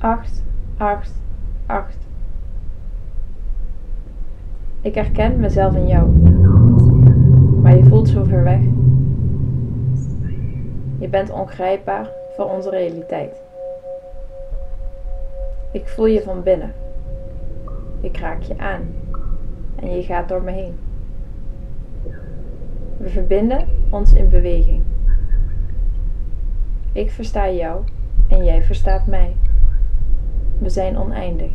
8, 8, 8. Ik herken mezelf in jou, maar je voelt zo ver weg. Je bent ongrijpbaar voor onze realiteit. Ik voel je van binnen. Ik raak je aan en je gaat door me heen. We verbinden ons in beweging. Ik versta jou en jij verstaat mij. Zijn oneindig.